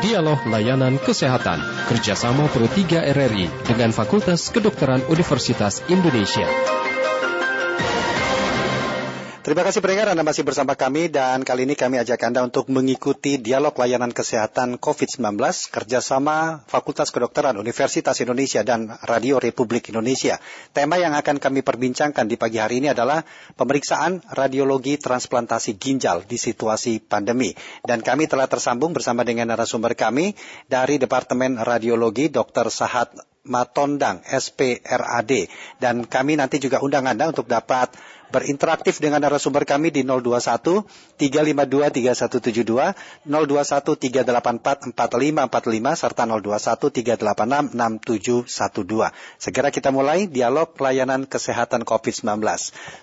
Dialog Layanan Kesehatan kerjasama Pro 3 RRI dengan Fakultas Kedokteran Universitas Indonesia. Terima kasih pendengar Anda masih bersama kami dan kali ini kami ajak Anda untuk mengikuti dialog layanan kesehatan COVID-19 kerjasama Fakultas Kedokteran Universitas Indonesia dan Radio Republik Indonesia. Tema yang akan kami perbincangkan di pagi hari ini adalah pemeriksaan radiologi transplantasi ginjal di situasi pandemi. Dan kami telah tersambung bersama dengan narasumber kami dari Departemen Radiologi Dr. Sahat Matondang SPRAD dan kami nanti juga undang Anda untuk dapat berinteraktif dengan narasumber kami di 021 352 3172, 021 384 4545 serta 021 386 6712. Segera kita mulai dialog pelayanan kesehatan COVID-19.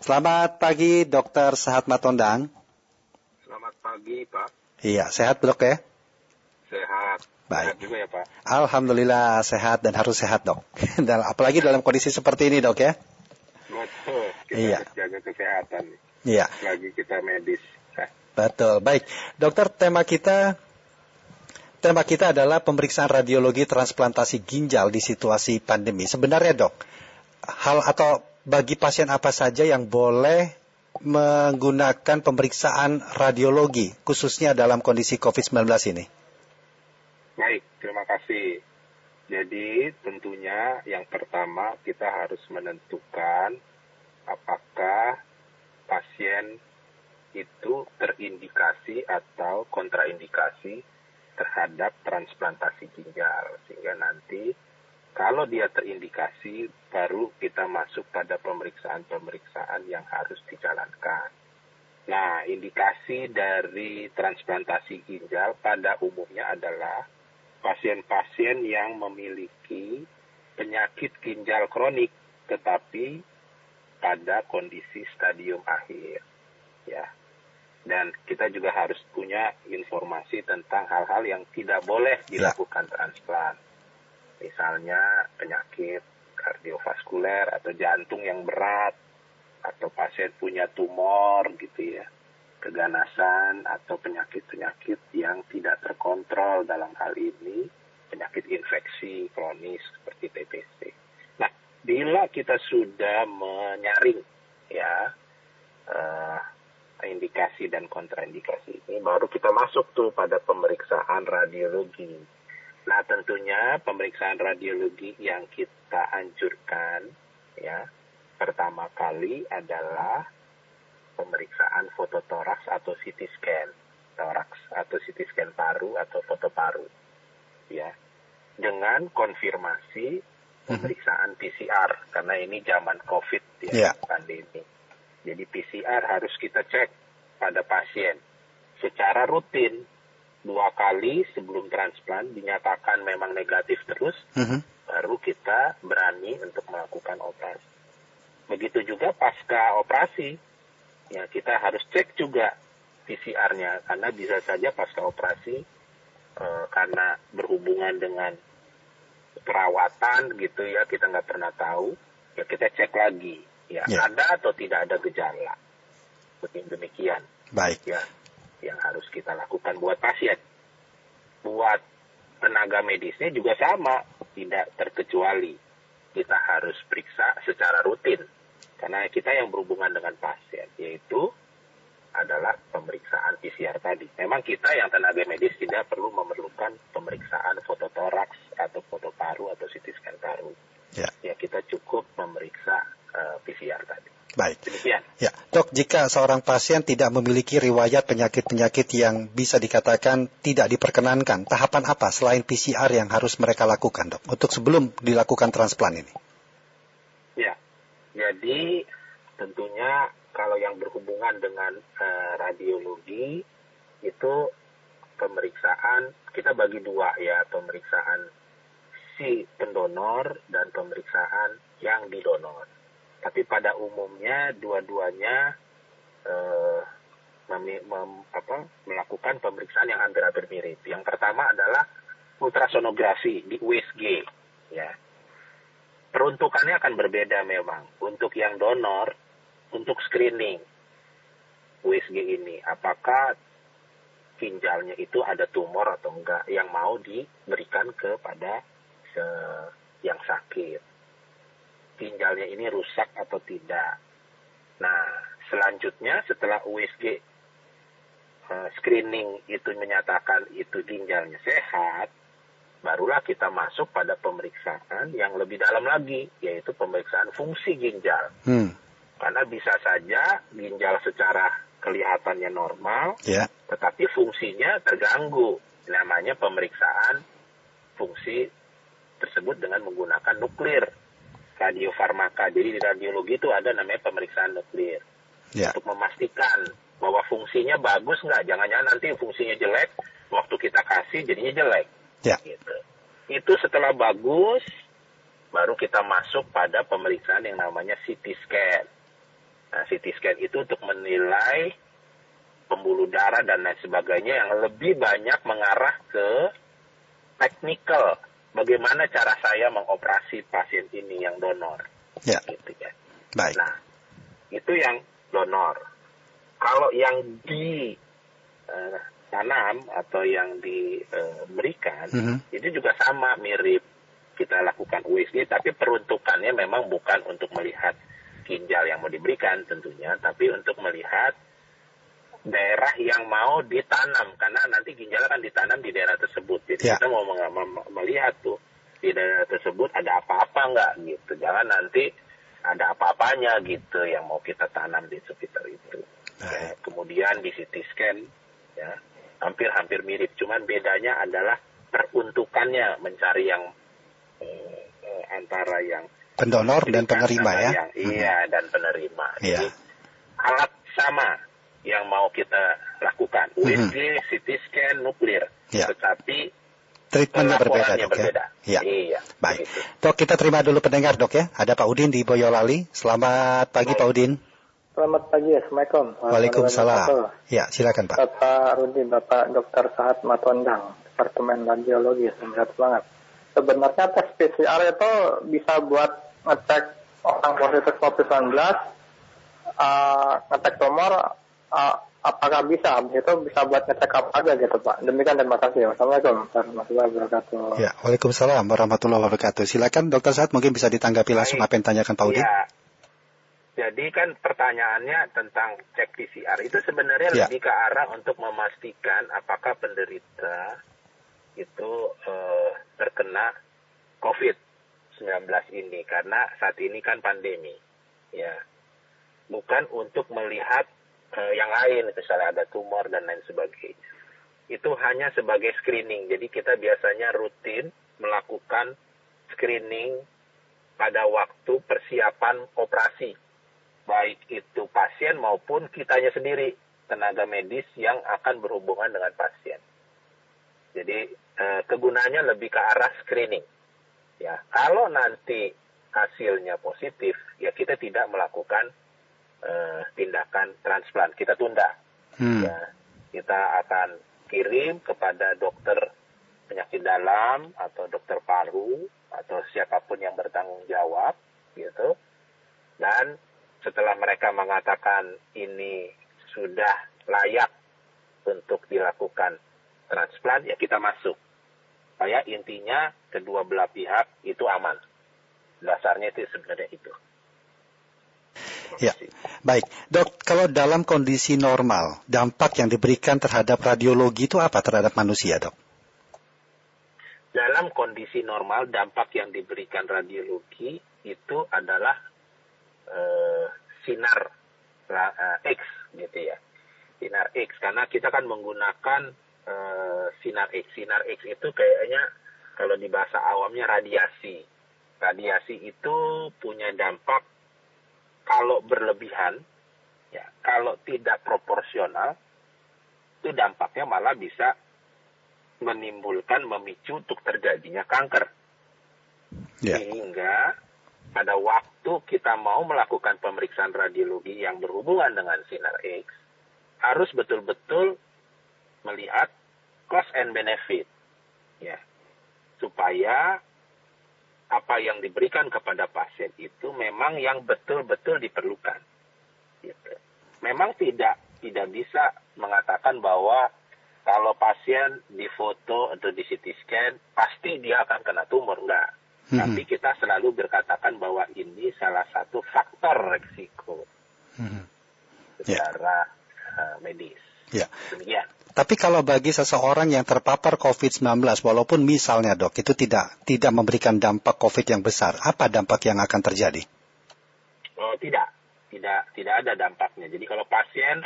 Selamat pagi Dr. Sehat Matondang. Selamat pagi Pak. Iya, sehat dok ya? Sehat. Baik. Sehat juga ya Pak. Alhamdulillah sehat dan harus sehat dok. Dan apalagi dalam kondisi seperti ini dok ya. Betul. Kita Iya. harus jaga kesehatan. Iya, Lagi kita medis. Nah, betul. Baik, dokter tema kita tema kita adalah pemeriksaan radiologi transplantasi ginjal di situasi pandemi. Sebenarnya dok, hal atau bagi pasien apa saja yang boleh menggunakan pemeriksaan radiologi khususnya dalam kondisi COVID-19 ini? Baik, terima kasih. Jadi tentunya yang pertama kita harus menentukan apakah pasien itu terindikasi atau kontraindikasi terhadap transplantasi ginjal. Sehingga nanti kalau dia terindikasi baru kita masuk pada pemeriksaan-pemeriksaan yang harus dijalankan. Nah, indikasi dari transplantasi ginjal pada umumnya adalah pasien-pasien yang memiliki penyakit ginjal kronik tetapi pada kondisi stadium akhir ya. Dan kita juga harus punya informasi tentang hal-hal yang tidak boleh dilakukan transplant. Misalnya penyakit kardiovaskuler atau jantung yang berat atau pasien punya tumor gitu ya keganasan atau penyakit-penyakit yang tidak terkontrol dalam hal ini penyakit infeksi kronis seperti TBC. Bila kita sudah menyaring ya eh, indikasi dan kontraindikasi ini, baru kita masuk tuh pada pemeriksaan radiologi. Nah, tentunya pemeriksaan radiologi yang kita anjurkan ya pertama kali adalah pemeriksaan fototoraks atau CT scan toraks atau CT scan paru atau foto paru ya dengan konfirmasi pemeriksaan PCR karena ini zaman COVID ya Ya. pandemi. Jadi PCR harus kita cek pada pasien secara rutin dua kali sebelum transplant dinyatakan memang negatif terus Mhm. baru kita berani untuk melakukan operasi. Begitu juga pasca operasi, ya kita harus cek juga PCR-nya karena bisa saja pasca operasi eh, karena berhubungan dengan perawatan gitu ya kita nggak pernah tahu ya kita cek lagi ya Ya. ada atau tidak ada gejala demikian Baik. ya yang harus kita lakukan buat pasien. Buat tenaga medisnya juga sama, tidak terkecuali. Kita harus periksa secara rutin karena kita yang berhubungan dengan pasien yaitu adalah pemeriksaan PCR tadi. Memang kita yang tenaga medis tidak perlu memerlukan pemeriksaan fototoraks atau foto paru atau CT scan paru. Ya. Ya kita cukup memeriksa eh, PCR tadi. Baik. Demikian. Ya, dok, jika seorang pasien tidak memiliki riwayat penyakit-penyakit yang bisa dikatakan tidak diperkenankan, tahapan apa selain PCR yang harus mereka lakukan, dok, untuk sebelum dilakukan transplant ini? Ya, jadi tentunya kalau yang berhubungan dengan eh, radiologi itu pemeriksaan kita bagi dua ya pemeriksaan si pendonor dan pemeriksaan yang didonor. Tapi pada umumnya dua-duanya apa, melakukan pemeriksaan yang hampir-hampir mirip. Yang pertama adalah ultrasonografi di USG ya peruntukannya akan berbeda memang. Untuk yang donor, untuk screening USG ini, apakah ginjalnya itu ada tumor atau enggak yang mau diberikan kepada yang sakit. Ginjalnya ini rusak atau tidak. Nah, selanjutnya setelah USG uh, screening itu menyatakan itu ginjalnya sehat, barulah kita masuk pada pemeriksaan yang lebih dalam lagi, yaitu pemeriksaan fungsi ginjal. Hmm. Karena bisa saja ginjal secara kelihatannya normal, yeah. tetapi fungsinya terganggu. Namanya pemeriksaan fungsi tersebut dengan menggunakan nuklir radiofarmaka. Jadi di radiologi itu ada namanya pemeriksaan nuklir yeah. untuk memastikan bahwa fungsinya bagus nggak. Jangan-jangan nanti fungsinya jelek, waktu kita kasih jadinya jelek. Ya. Gitu. Itu setelah bagus, baru kita masuk pada pemeriksaan yang namanya CT scan. Nah, CT scan itu untuk menilai pembuluh darah dan lain sebagainya yang lebih banyak mengarah ke teknikal. Bagaimana cara saya mengoperasi pasien ini yang donor. Ya. Gitu ya. Baik. Nah, itu yang donor. Kalau yang di uh, tanam atau yang diberikan mm -hmm. itu juga sama mirip kita lakukan USG tapi peruntukannya memang bukan untuk melihat ginjal yang mau diberikan tentunya tapi untuk melihat daerah yang mau ditanam karena nanti ginjal akan ditanam di daerah tersebut. Jadi yeah. kita mau melihat tuh di daerah tersebut ada apa-apa nggak gitu. Jangan nanti ada apa-apanya gitu yang mau kita tanam di sekitar itu. Ya, kemudian di CT scan ya hampir-hampir mirip, cuman bedanya adalah peruntukannya mencari yang eh, eh antara yang pendonor dan penerima ya. Yang, hmm. Iya dan penerima. Iya. Jadi alat sama yang mau kita lakukan, USG, hmm. CT scan, nuklir, ya. tetapi treatmentnya berbeda, dok, ya? berbeda. Ya. Iya. Baik. Begitu. Dok, kita terima dulu pendengar dok ya. Ada Pak Udin di Boyolali. Selamat pagi Baik. Pak Udin. Selamat pagi, Assalamualaikum. Waalaikumsalam. Ya, silakan Pak. Bapak Rudi, Bapak Dr. Sahat Matondang, Departemen Radiologi, sehat banget. Sebenarnya tes PCR itu bisa buat ngecek orang positif COVID-19, uh, ngecek tumor, uh, apakah bisa? Itu bisa buat ngecek apa aja gitu Pak. Demikian terima kasih. Wassalamualaikum warahmatullahi wabarakatuh. Ya, Waalaikumsalam warahmatullahi wabarakatuh. Silakan Dr. Sahat mungkin bisa ditanggapi langsung apa yang tanyakan Pak Udin. Ya. Jadi kan pertanyaannya tentang cek PCR itu sebenarnya ya. lebih ke arah untuk memastikan apakah penderita itu uh, terkena COVID-19 ini karena saat ini kan pandemi ya bukan untuk melihat uh, yang lain misalnya ada tumor dan lain sebagainya itu hanya sebagai screening jadi kita biasanya rutin melakukan screening pada waktu persiapan operasi baik itu pasien maupun kitanya sendiri, tenaga medis yang akan berhubungan dengan pasien. Jadi eh, kegunaannya lebih ke arah screening. Ya, kalau nanti hasilnya positif, ya kita tidak melakukan eh, tindakan transplant, kita tunda. Hmm. Ya, kita akan kirim kepada dokter penyakit dalam atau dokter paru atau siapa pun yang bertanggung jawab gitu dan setelah mereka mengatakan ini sudah layak untuk dilakukan transplant, ya kita masuk. Supaya intinya kedua belah pihak itu aman. Dasarnya itu sebenarnya itu. Ya, baik. Dok, kalau dalam kondisi normal, dampak yang diberikan terhadap radiologi itu apa terhadap manusia, dok? Dalam kondisi normal, dampak yang diberikan radiologi itu adalah uh, sinar uh, X gitu ya sinar X karena kita kan menggunakan uh, sinar X. Sinar X itu kayaknya kalau di bahasa awamnya radiasi. Radiasi itu punya dampak kalau berlebihan ya kalau tidak proporsional itu dampaknya malah bisa menimbulkan memicu untuk terjadinya kanker. Yeah. sehingga pada waktu kita mau melakukan pemeriksaan radiologi yang berhubungan dengan sinar X, harus betul-betul melihat cost and benefit, ya, supaya apa yang diberikan kepada pasien itu memang yang betul-betul diperlukan. Gitu. Memang tidak tidak bisa mengatakan bahwa kalau pasien difoto atau di CT scan pasti dia akan kena tumor enggak. Mhm. Tapi kita selalu berkatakan bahwa ini salah satu faktor resiko Mhm. Ya. secara uh, medis. Ya. Demikian. Tapi kalau bagi seseorang yang terpapar COVID-19, walaupun misalnya dok, itu tidak tidak memberikan dampak COVID yang besar, apa dampak yang akan terjadi? Oh tidak, tidak tidak ada dampaknya. Jadi kalau pasien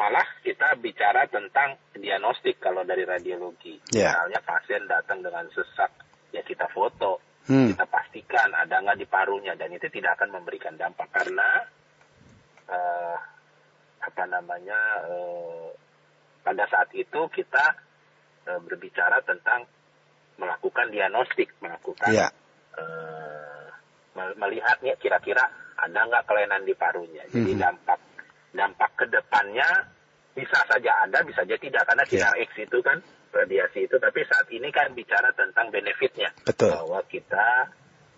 malah kita bicara tentang diagnostik kalau dari radiologi. Ya. Misalnya pasien datang dengan sesak, ya kita foto, Hmm. kita pastikan ada nggak di parunya dan itu tidak akan memberikan dampak karena eh, apa namanya eh, pada saat itu kita eh, berbicara tentang melakukan diagnostik, melakukan Ya. eh, mel- melihatnya kira-kira ada nggak kelainan di parunya. Jadi Mhm. dampak dampak ke depannya bisa saja ada, bisa saja tidak karena Ya. sinar X itu kan radiasi itu. Tapi saat ini kan bicara tentang benefitnya Betul. bahwa kita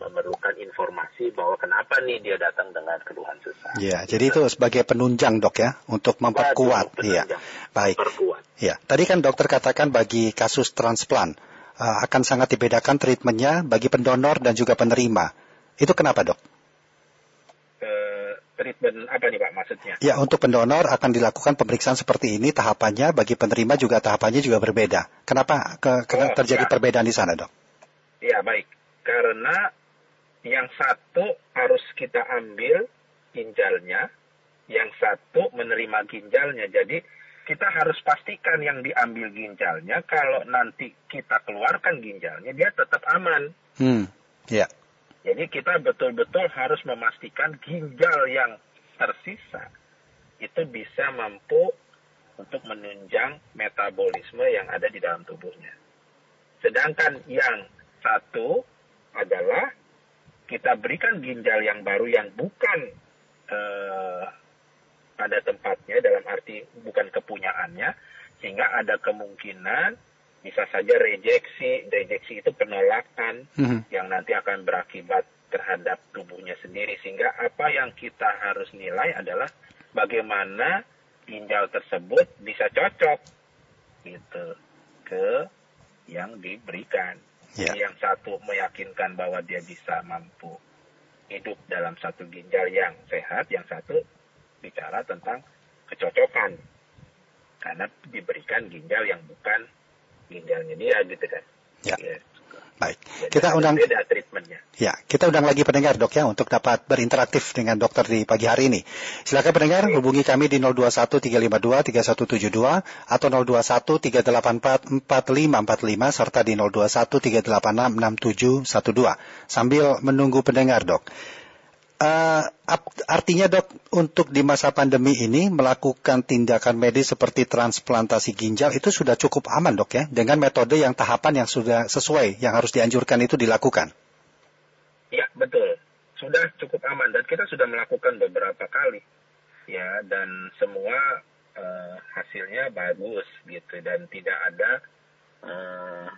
memerlukan informasi bahwa kenapa nih dia datang dengan keluhan sesak. Ya, jadi itu sebagai penunjang dok ya, untuk memperkuat. Iya, baik. Perkuat. Ya, tadi kan dokter katakan bagi kasus transplant uh, akan sangat dibedakan treatmentnya bagi pendonor dan juga penerima. Itu kenapa dok? Treatment apa nih Pak maksudnya? Ya, untuk pendonor akan dilakukan pemeriksaan seperti ini tahapannya, bagi penerima juga tahapannya juga berbeda. Kenapa ke, ke- Oh, terjadi ya. perbedaan di sana dok? Ya baik, karena yang satu harus kita ambil ginjalnya, yang satu menerima ginjalnya. Jadi kita harus pastikan yang diambil ginjalnya, kalau nanti kita keluarkan ginjalnya, dia tetap aman. Hmm, ya, Jadi kita betul-betul harus memastikan ginjal yang tersisa itu bisa mampu untuk menunjang metabolisme yang ada di dalam tubuhnya. Sedangkan yang satu adalah kita berikan ginjal yang baru yang bukan eh, pada tempatnya dalam arti bukan kepunyaannya sehingga ada kemungkinan bisa saja rejeksi, rejeksi itu penolakan Mhm. yang nanti akan berakibat terhadap tubuhnya sendiri sehingga apa yang kita harus nilai adalah bagaimana ginjal tersebut bisa cocok gitu ke yang diberikan. Jadi yang satu meyakinkan bahwa dia bisa mampu hidup dalam satu ginjal yang sehat, yang satu bicara tentang kecocokan karena diberikan ginjal yang bukan ginjalnya dia gitu kan. Ya. Ya. Baik. Kita undang beda treatmentnya. Ya, kita undang lagi pendengar dok ya untuk dapat berinteraktif dengan dokter di pagi hari ini. Silakan pendengar hubungi kami di 021 352 3172 atau 021 384 4545 serta di 021 386 6712 sambil menunggu pendengar dok. Ap- artinya dok untuk di masa pandemi ini melakukan tindakan medis seperti transplantasi ginjal itu sudah cukup aman dok ya dengan metode yang tahapan yang sudah sesuai yang harus dianjurkan itu dilakukan. Ya, betul. Sudah cukup aman dan kita sudah melakukan beberapa kali. Ya, dan semua eh, hasilnya bagus gitu dan tidak ada eh,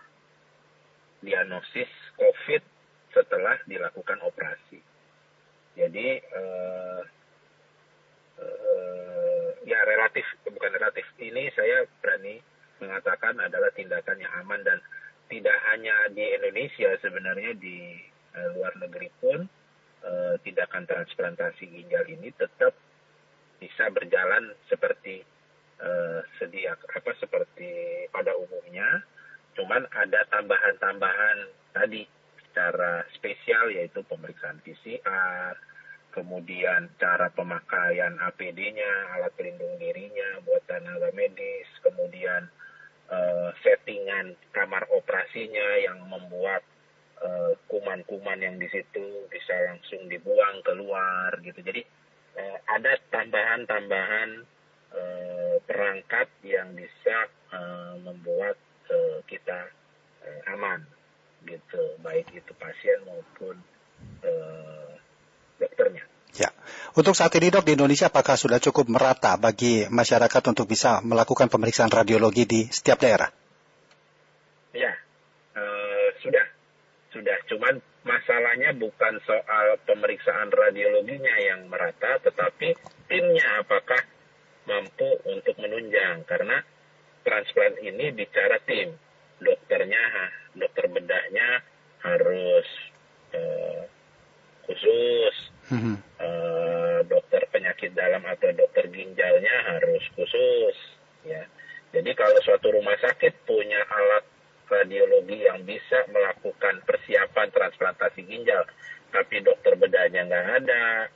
diagnosis COVID setelah dilakukan operasi. Jadi eh, eh, ya relatif bukan relatif. Ini saya berani mengatakan adalah tindakan yang aman dan tidak hanya di Indonesia sebenarnya di eh, luar negeri pun eh, tindakan transplantasi ginjal ini tetap bisa berjalan seperti eh, sedia apa seperti pada umumnya cuman ada tambahan-tambahan tadi secara spesial yaitu pemeriksaan PCR kemudian cara pemakaian APD-nya alat pelindung dirinya buat tenaga medis kemudian eh, settingan kamar operasinya yang membuat eh, kuman-kuman yang di situ bisa langsung dibuang keluar gitu. Jadi eh, ada tambahan-tambahan eh, perangkat yang bisa eh, membuat eh, kita eh, aman gitu, baik itu pasien maupun eh, dokternya. Ya. Untuk saat ini dok di Indonesia apakah sudah cukup merata bagi masyarakat untuk bisa melakukan pemeriksaan radiologi di setiap daerah? Ya, eh, sudah, sudah. Cuman masalahnya bukan soal pemeriksaan radiologinya yang merata, tetapi timnya apakah mampu untuk menunjang. Karena transplant ini bicara tim. Dokternya, dokter bedahnya harus uh, khusus. Mm-hmm. Uh, dokter penyakit dalam atau dokter ginjalnya harus khusus. Ya. Jadi kalau suatu rumah sakit punya alat radiologi yang bisa melakukan persiapan transplantasi ginjal, tapi dokter bedahnya nggak ada,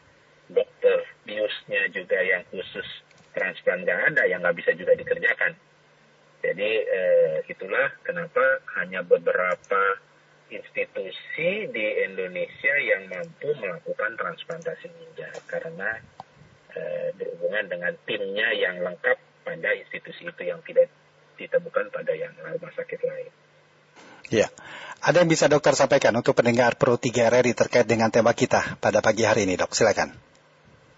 dokter biusnya juga yang khusus transplant nggak ada, yang nggak bisa juga dikerjakan. Jadi eh, itulah kenapa hanya beberapa institusi di Indonesia yang mampu melakukan transplantasi ginjal karena eh, berhubungan dengan timnya yang lengkap pada institusi itu yang tidak ditemukan pada yang rumah sakit lain. Ya, ada yang bisa dokter sampaikan untuk pendengar Pro 3 RRI terkait dengan tema kita pada pagi hari ini, dok? Silakan.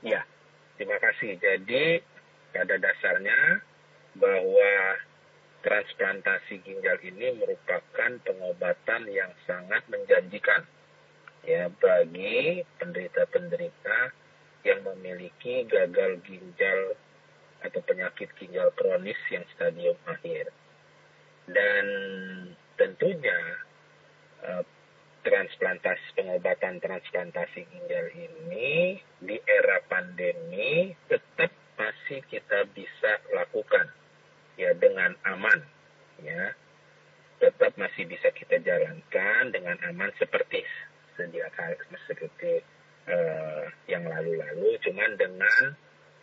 Ya, terima kasih. Jadi pada dasarnya bahwa transplantasi ginjal ini merupakan pengobatan yang sangat menjanjikan ya bagi penderita-penderita yang memiliki gagal ginjal atau penyakit ginjal kronis yang stadium akhir. Dan tentunya uh, transplantasi pengobatan transplantasi ginjal ini di era pandemi tetap masih kita bisa lakukan ya dengan aman ya tetap masih bisa kita jalankan dengan aman seperti sedia kali seperti uh, yang lalu-lalu cuman dengan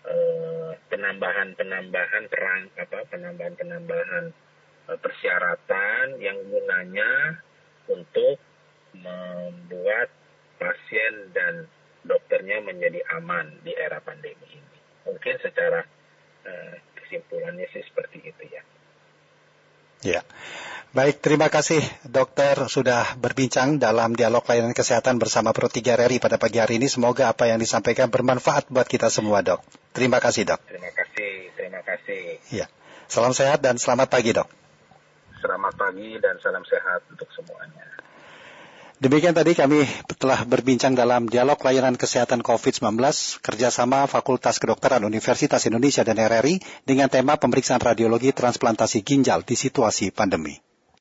uh, penambahan-penambahan perang apa penambahan-penambahan uh, persyaratan yang gunanya untuk membuat pasien dan dokternya menjadi aman di era pandemi ini. Mungkin secara uh, kesimpulannya sih seperti itu ya. Ya, baik terima kasih dokter sudah berbincang dalam dialog layanan kesehatan bersama Pro 3 RRI pada pagi hari ini. Semoga apa yang disampaikan bermanfaat buat kita semua dok. Terima kasih dok. Terima kasih, terima kasih. Ya, salam sehat dan selamat pagi dok. Selamat pagi dan salam sehat untuk semuanya. Demikian tadi kami telah berbincang dalam dialog layanan kesehatan COVID-19 kerjasama Fakultas Kedokteran Universitas Indonesia dan RRI dengan tema pemeriksaan radiologi transplantasi ginjal di situasi pandemi.